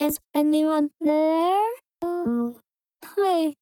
Is anyone there? Oh, Hey.